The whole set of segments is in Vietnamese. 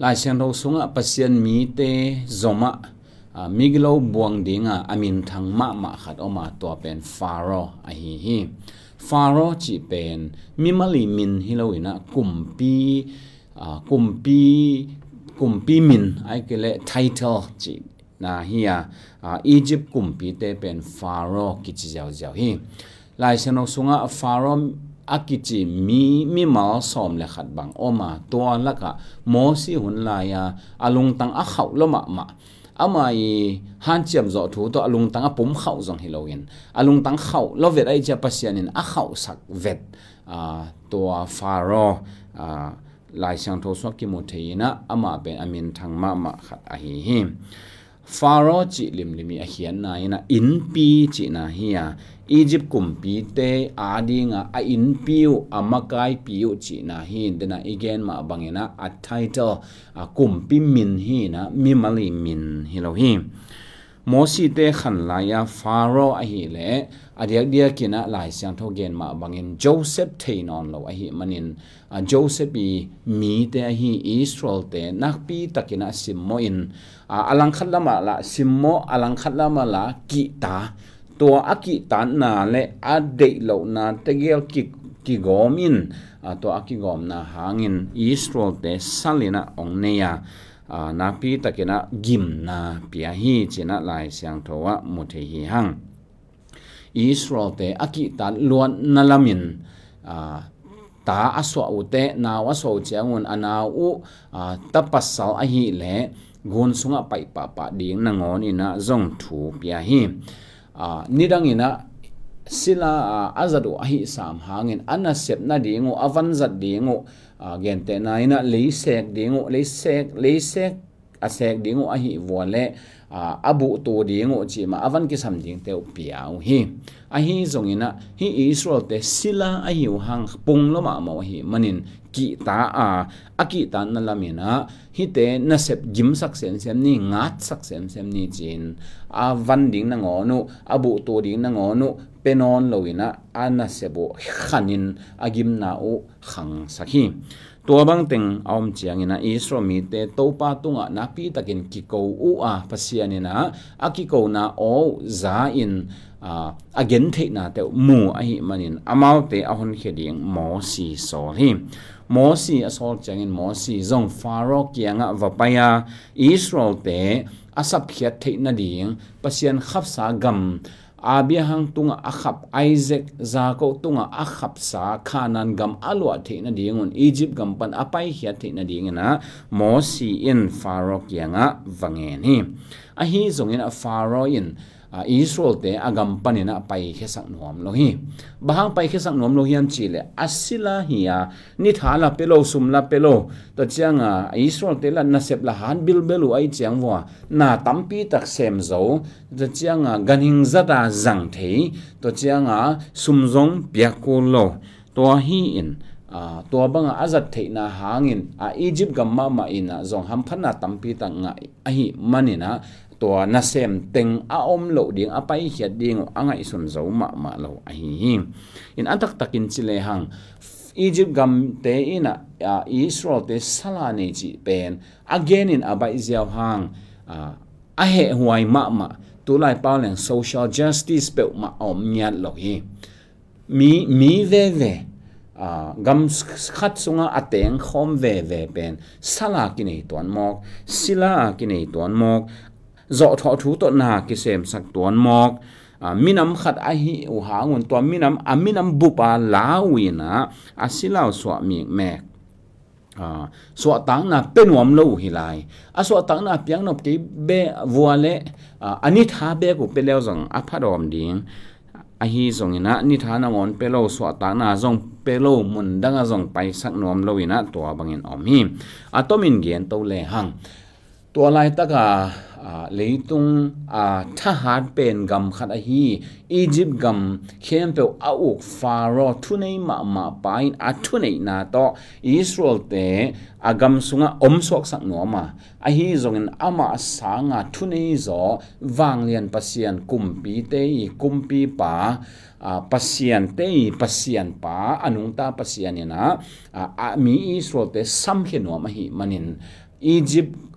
lai siang ro sunga pasien mi te zoma miglo buang dinga amin thang ma ma khat oma to pen faro a hi hi faro chi pen mimali min hiloina kumpi kumpi kumpi min ai kele title chi na hiya egypt kumpi te pen faro ki chi jaw jaw hi lai siang ro sunga faro อากิจิมีมีมาสอมเลขัดบังออมาตัวละกะโมซีหุนลายาอลุงตังอาเขาละมะมะอามาฮันเจียมจอทูตอาอลุงตังอปุ่มเขาจงฮิโลเงินอาลุงตังเขาละเวดไอเจียปัสยานินอาเขาสักเวทตัวฟาโรลายเสียงโทสวกิโมเทยนะอามาเป็นอามินทางมามาขัดอหิหิม faro chi lim limi a hian na ina in pi chi na hi ya Egypt kumpi te adinga a in piu amakai piu chi na hin dena again ma bangena a title a kumpi min hi na mi mali min hi lo hi mosi te khan la ya pharaoh a hi le adiak dia kina lai siang tho gen ma bangin joseph thainon lo a hi manin a joseph bi mi te a hi israel te nak pi takina simmo in alang khat lama la simmo alang khat lama la ki ta ตัวอักิตันนาและอดีตเหล่านาตะเกียกิกิกอมินตัวอักิกอมนาหางินอิสราเอลเตสัลินะองเนียนาปีตะกินะกิมนาเปียฮีจินะลายเสียงทว่ามุเทฮีหังอิสราเอลเตอักิตันล้วนนาลามินตาอสวอุเตนาวอสวเจีย napi takena gim na pia hi china lai siang thowa muthe hi hang israel te aki ta luan nalamin ta aswa u te na waswa u chiangun ana u tapasal a hi le gon sunga pai pa pa ding na ngon ina zong thu pia hi nidang ina sila azadu ahi sam hangin anasep na dingu avanzat dingu gen te na ina le sek dingo leisek a asek dingo ahi wale abu to dingo chi ma avan ki sam ding te piao hi. A hi zong ina hi israel te sila a ahi hang pung lo ma mo hi manin ki ta a a ki ta na lamina hi te na sep jim sak sen sem ni ngat sak sem sem ni chin a van ding na ngo nu abu to ding na ngo nu penon loina anasebo khanin agimna u khang sakhi tuabang teng aum chiangina isro mi te topa tunga na pi takin kiko u a pasianina akiko na o za in again te na te mu ahi manin amau te ahon kheding mo si so hi mo si asol changin mo si zong faro kianga vapaya isro te asap khiat te na ding pasian khapsa gam ะโอซาอินอ่าอเกนเทนะเตมูอหิมันินอมาวเตอหนเขดิงมอสีโซฮิมอสีอสอลจังอินมอสีซงฟาโรกยังะวะปายาอิสราเอลเตอาสับเขียดเทนะดิงภาษาขับสากัม abia hang tunga akhap isaac zako tunga akhap sa khanan gam alwa the na dingun egypt gam pan apai hia the na dingena mosi in farok yanga vangen hi a hi zongin a faro in Ah, Israel te agam panina pai khesak nuam lo hi. Bahang pai khesak nuam lo hiam chile asila hiya ni thala pelo sumla pelo. To changa ah, Israel te la nasep la han bil belu ai chiang wa na tampi tak sem zo to changa ah, ganing zata zang thei. To changa sumzong biakul lo. To hi in a to banga azat theina hangin. A egypt gamma ma ina zong ham phana tampi ta nga a hi manina tua na sem teng a om lo ding a pai hia ding angai sun zo ma ma lo a hi in antak takin chile hang Egypt gam te ina uh, Israel te salane chi pen. Again in abai ziaw hang uh, a he huai ma ma tu lai pau leng social justice pe ma om nyat lo hi. Mi mi ve ve Uh, gam khat sunga ateng khom ve ve pen. Sala kini ton mok sila kini ton mok ตงคอมเวเวเป็นสลากินในตัวมอกศิลากินในตัวมอก zo tho thu to na ki sem sak tuan mok minam khat a hi u ha ngun to minam a minam bupa lawina asilaw swa mi mek à so tang na penuam lo hilai a so tang na piang nop ke be vuale ani tha be ko peleo zong a phadom ding a hi zong ina ni tha na ngon pelo so tang na zong pelo mun danga zong pai sak nom lo ina to bangin om hi atomin gen to le hang ตัวลายตะกาอ Ah, leitung a thahat pen gam khat a hi, egypt gam khem pe a uk faro thunei ma ma pain a thunei na to, israel te agam sunga om sok sak no ma. A hi zongin ama sanga thunei zo wanglian pasian kumpi te kumpi pa ah, pasian te pasian pa, anung ta pasian ina a mi israel te sam khe no ma hi, manin. Egypt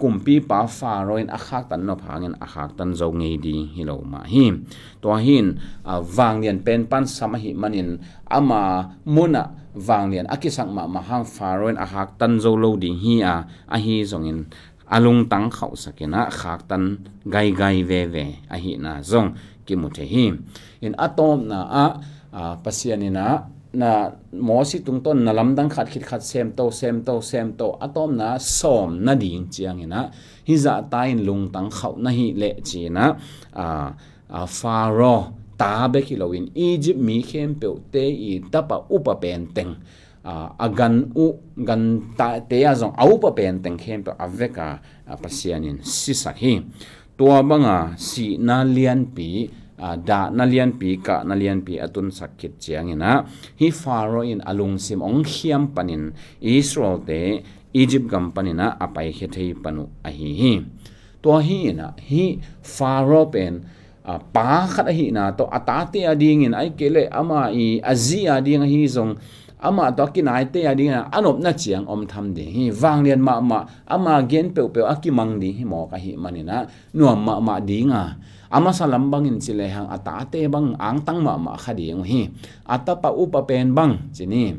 kumpi pa fa roin akhak tan no phangin akhak tan zo ngei di hilo ma hi to hin uh, wang lian pen pan sama hi manin ama muna wang lian akisang ma mahang fa roin akhak tan zo lo di hi a a hi zongin alung tang khau sakena khak uh, tan uh, gai gai ve ve a hi na zong ki mu the hi in atom na a pasianina na mo si tung ton na lamdang khat khit khat sem to sem to sem to. Atom na som na ding chiang ina. Hi za tain lung tang khau na hi le chi na a a faro ta be ki lo in egypt mi khem pe te i ta pa upa pen teng. A agan u, gan ta te a zong. Au pa pen teng khem pe aveka pasianin si sa hi. Tua banga si na lian pi da na lian pi ka na lian pi atun sakit chiang ina hi faro in alung sim ong khiam panin israel te egypt gam panina apai khe thei panu a hi hi to hi na hi faro pen pa khat hi na to atate ading in ai kele ama i azi ading hi zong ama to kinai te ading anop na chiang om tham de hi, wang lian ma ma, ama gen pe pe akimang di. Hi mo ka hi manina nuam ma ma dinga. Ama salam bangin chile hang, ata te bang, ang tang ma ma khadi ng hi, ata pa upa pen bang, chini.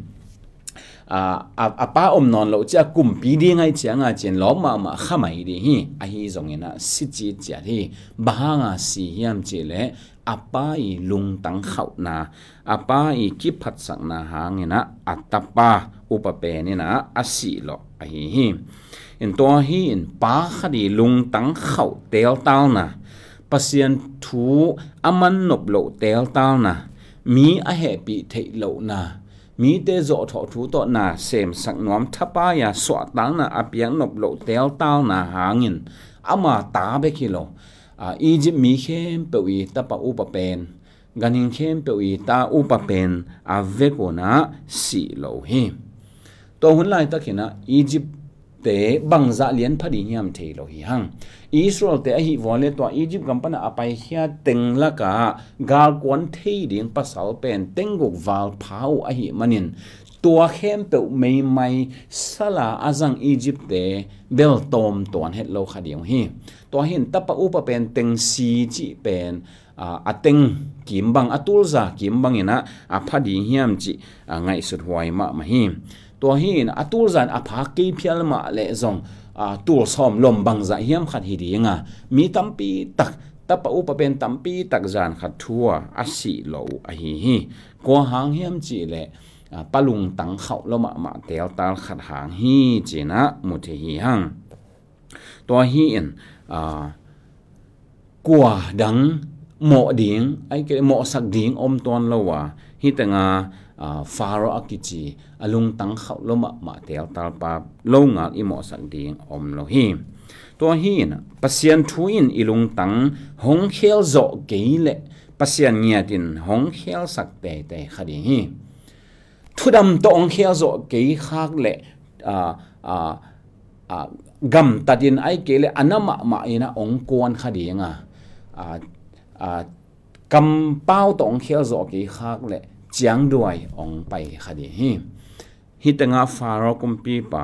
A a pa om non lo cha kum pi di ngai chiang a chen lo ma ma khamai di. Hi, a hi zong ina, si chi cha hi bahanga si hiam chile apa i lung tang khau na apa i ki phat sang na hang na atapa upape ni na asi lo a hi hi in to hi in pa khadi lung tang khau tel tal na pasien thu aman nop lo tel tal na mi a he pi thei lo na มีเตจอถอทูตอนาเสมสังนอมทปายาสวตังนาอเปียงนบโลเตลตาวนาหางินอามาตาเบคิโล a egypt mi khem pe wi ta pa u pa pen. Ganin khem pe wi ta u pa pen. À, a ve ko na si lo hi to hun lai ta khina egypt te bang za lian phadi hiam the lo hi hang. Israel te hi vole to Egypt kampana apai hia teng la ka. Gal kon thei ding pasal pen. Tengok val phau a hi manin. ตัวเข้มเปวไม่ไม่สลาอาจังอียิปต์เตเบลตอมตอนเฮ็ดโลคาเดียวฮีตัวหินตะปะอุปเป็นเต็งซีจิเป็นอ่าเต็งกิมบังอตุลซากิมบังอินะอพดีเฮียมจิไงสุดหวยมะมาฮีตัวหินอตุลซานอภากีพิลมาเลซองอ่าตัวซอมลมบังซะเฮียมขัดฮีดีงะมีตัมปีตักตัะปะอุปเป็นตัมปีตักจานขัดทัวอสิโลอหีฮีกัวหางเฮียมจิแล À, palung tang khau lo ma ma tel tal khat hang hi chi na mu the hi hang. To hi in a kwa dang, mo ding, ai ke mo sak ding om ton lo wa. Hi tanga à, faro akichi alung tang khau lo ma ma tel tal pa lo nga i mo sak ding om lo hi. To hi na pasian thu in ilung tang hong khel zo geile pasian nya tin hong khel sak te te khadi hi. ทุดำตองเฮียโซเกยคากเละอ่าอ่าอ่ากำตัดินไอเกเลอันนั้นมามาอินะองกวนคดีงอ่าอ่ากำเป้าตองเฮียโซเกยคากเละจียงด้วยองไปคดีฮีฮิตงาฟารอกุมปีป่า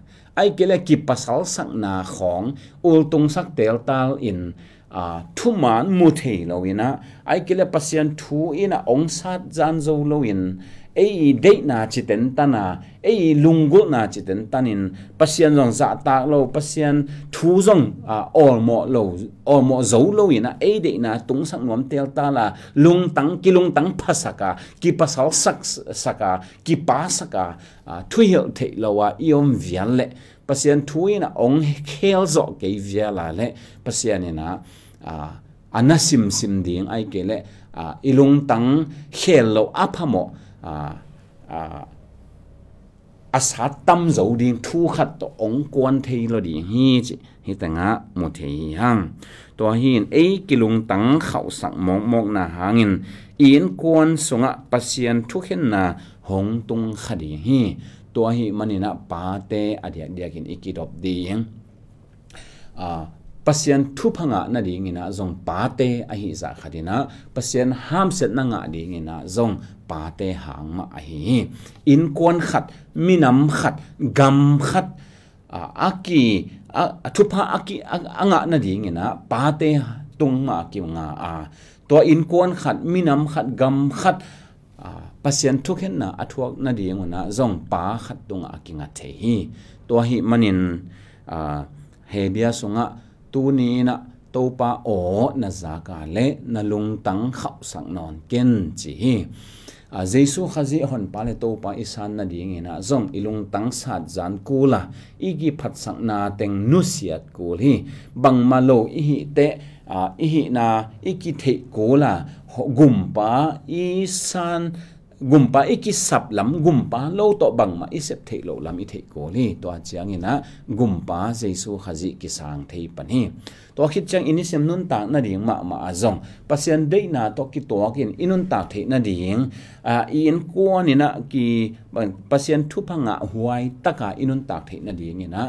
ไอเกลกิปัสลสักนาของอุลตุงสักเตลตาลอินอ่าทุมานมุเทลวินะไอเกลปัสยันทูอินะองสาจานโซลวิน ei de na chi ten tana ei lungul na chi ten tanin pasian zong za ta lo pasian thu zong, a all mo lo all mo zo lo ina. Ei de na tung sang nom tel ta la. Lung tang, ki lung tang phasaka ki pasal sak saka ki pa saka thu hil the lo wa, iom vian le. Pasian thu ina, ong khel zo ke via la le. Pasian ina, a anasim sim ding ai ke le. Ilung tang khel lo aphamo à à à sa tâm dấu đi, thu khát to ông quan thế lo đi hi chứ. Hi ta á, một thế hi hang to hin ấy kilung tăng khẩu sắc mong mong na hangin in quan sunga pasien thu khen na hong tung khadi hi. To hi manina pa te adia dia kin ikidop di à pasien à, thu phanga na ding ina zong pa te a hi za khadina pasien ham set na nga ding ina zong pa te hang ma a hi in kon khat minam khat gam khat aki thu pha aki anga na ding na, pa te tung ma ki nga a to in kon khat minam khat gam khat pasien thu khen na athuak na ding na zong pa khat tung a ki nga the hi to hi manin a hebia sunga tu ni na to pa o na za ka le na lung tang khau sang non ken chi a jesu khazi hon pa le to pa isan na ding ina. Zong ilung tang sat zan kula igi phat sang na teng nu kul hi bang ma lo i hi te a i hi na iki the kula gum pa isan gumpa iki sap lam gumpa lo to bang ma isep the lo lam i the ko ni to chiang ina gumpa jesu khazi ki sang thei pani to khit chang ini sem nun ta na ding ma ma azong pasien de na to ki to kin inun ta the na ding a in ko ni na ki pasien thu phanga huai taka inun ta the na ding ina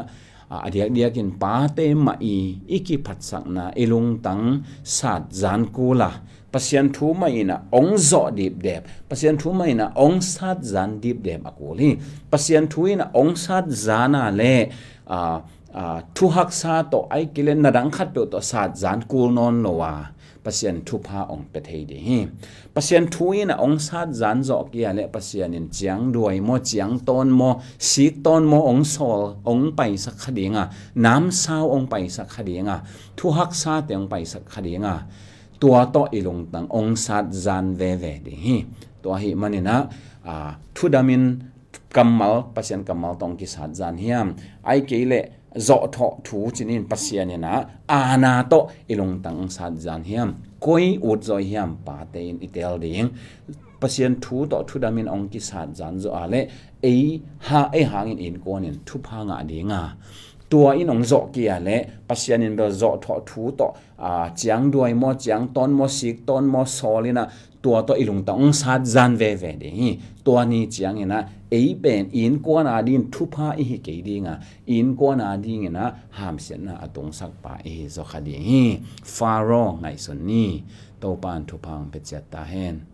adiak dia kin pa te ma i iki phat sang na ilung tang sat zan la. Pasien thu mai na ong zo dip dep pasien thu mai na ong sat zan dip dep akuli pasien thu ina ong sat zana le a a thu hak sa to ai kilen na dang khat to sat zan kul non lowa pasien thu pha ong pe thei de hi pasien thu ina ong sat zan zo kia le pasien in chiang duai mo chiang ton mo si ton mo ong sol ong pai sak khadinga nam sao ong pai sak khadinga thu hak sa te ong pai sak khadinga ตัวโตอีลงตังองศาจานเวเวดิฮีตัวฮีมันนะอ่าทุดามินกัมมัลปัสยันกัมมัลตองกิสาจานเฮียมไอเกเลจอทอทูจินินปัสยันเนี่ยนะอานาโตอีลงตังองศาจานเฮียมกุยอุดจอยเฮียมปาเตนอิเตลดิงปัสยันทูต่อทุดา มินองกิสาจานจออะไรเอฮาเอหางอินอินกวนินทุพางาดิงาตัวอินองโจเกียเลปัสยานินเบลโจทอทูต่ออ่าจียงด้วยมอจียงต้นมอสิกต้นมอซอลินะตัวตัวอิลุงตองซาจานเวเวดีตัวนี้จียงนะเอเป็นอินกวนาดินทุพาอีเกดิงะอินกวนาดิงนะหามเสียนะอตงสักปาเอโจคดีฟาโรไงส่วนนี้ตัวปานทุพังเปจตาเฮน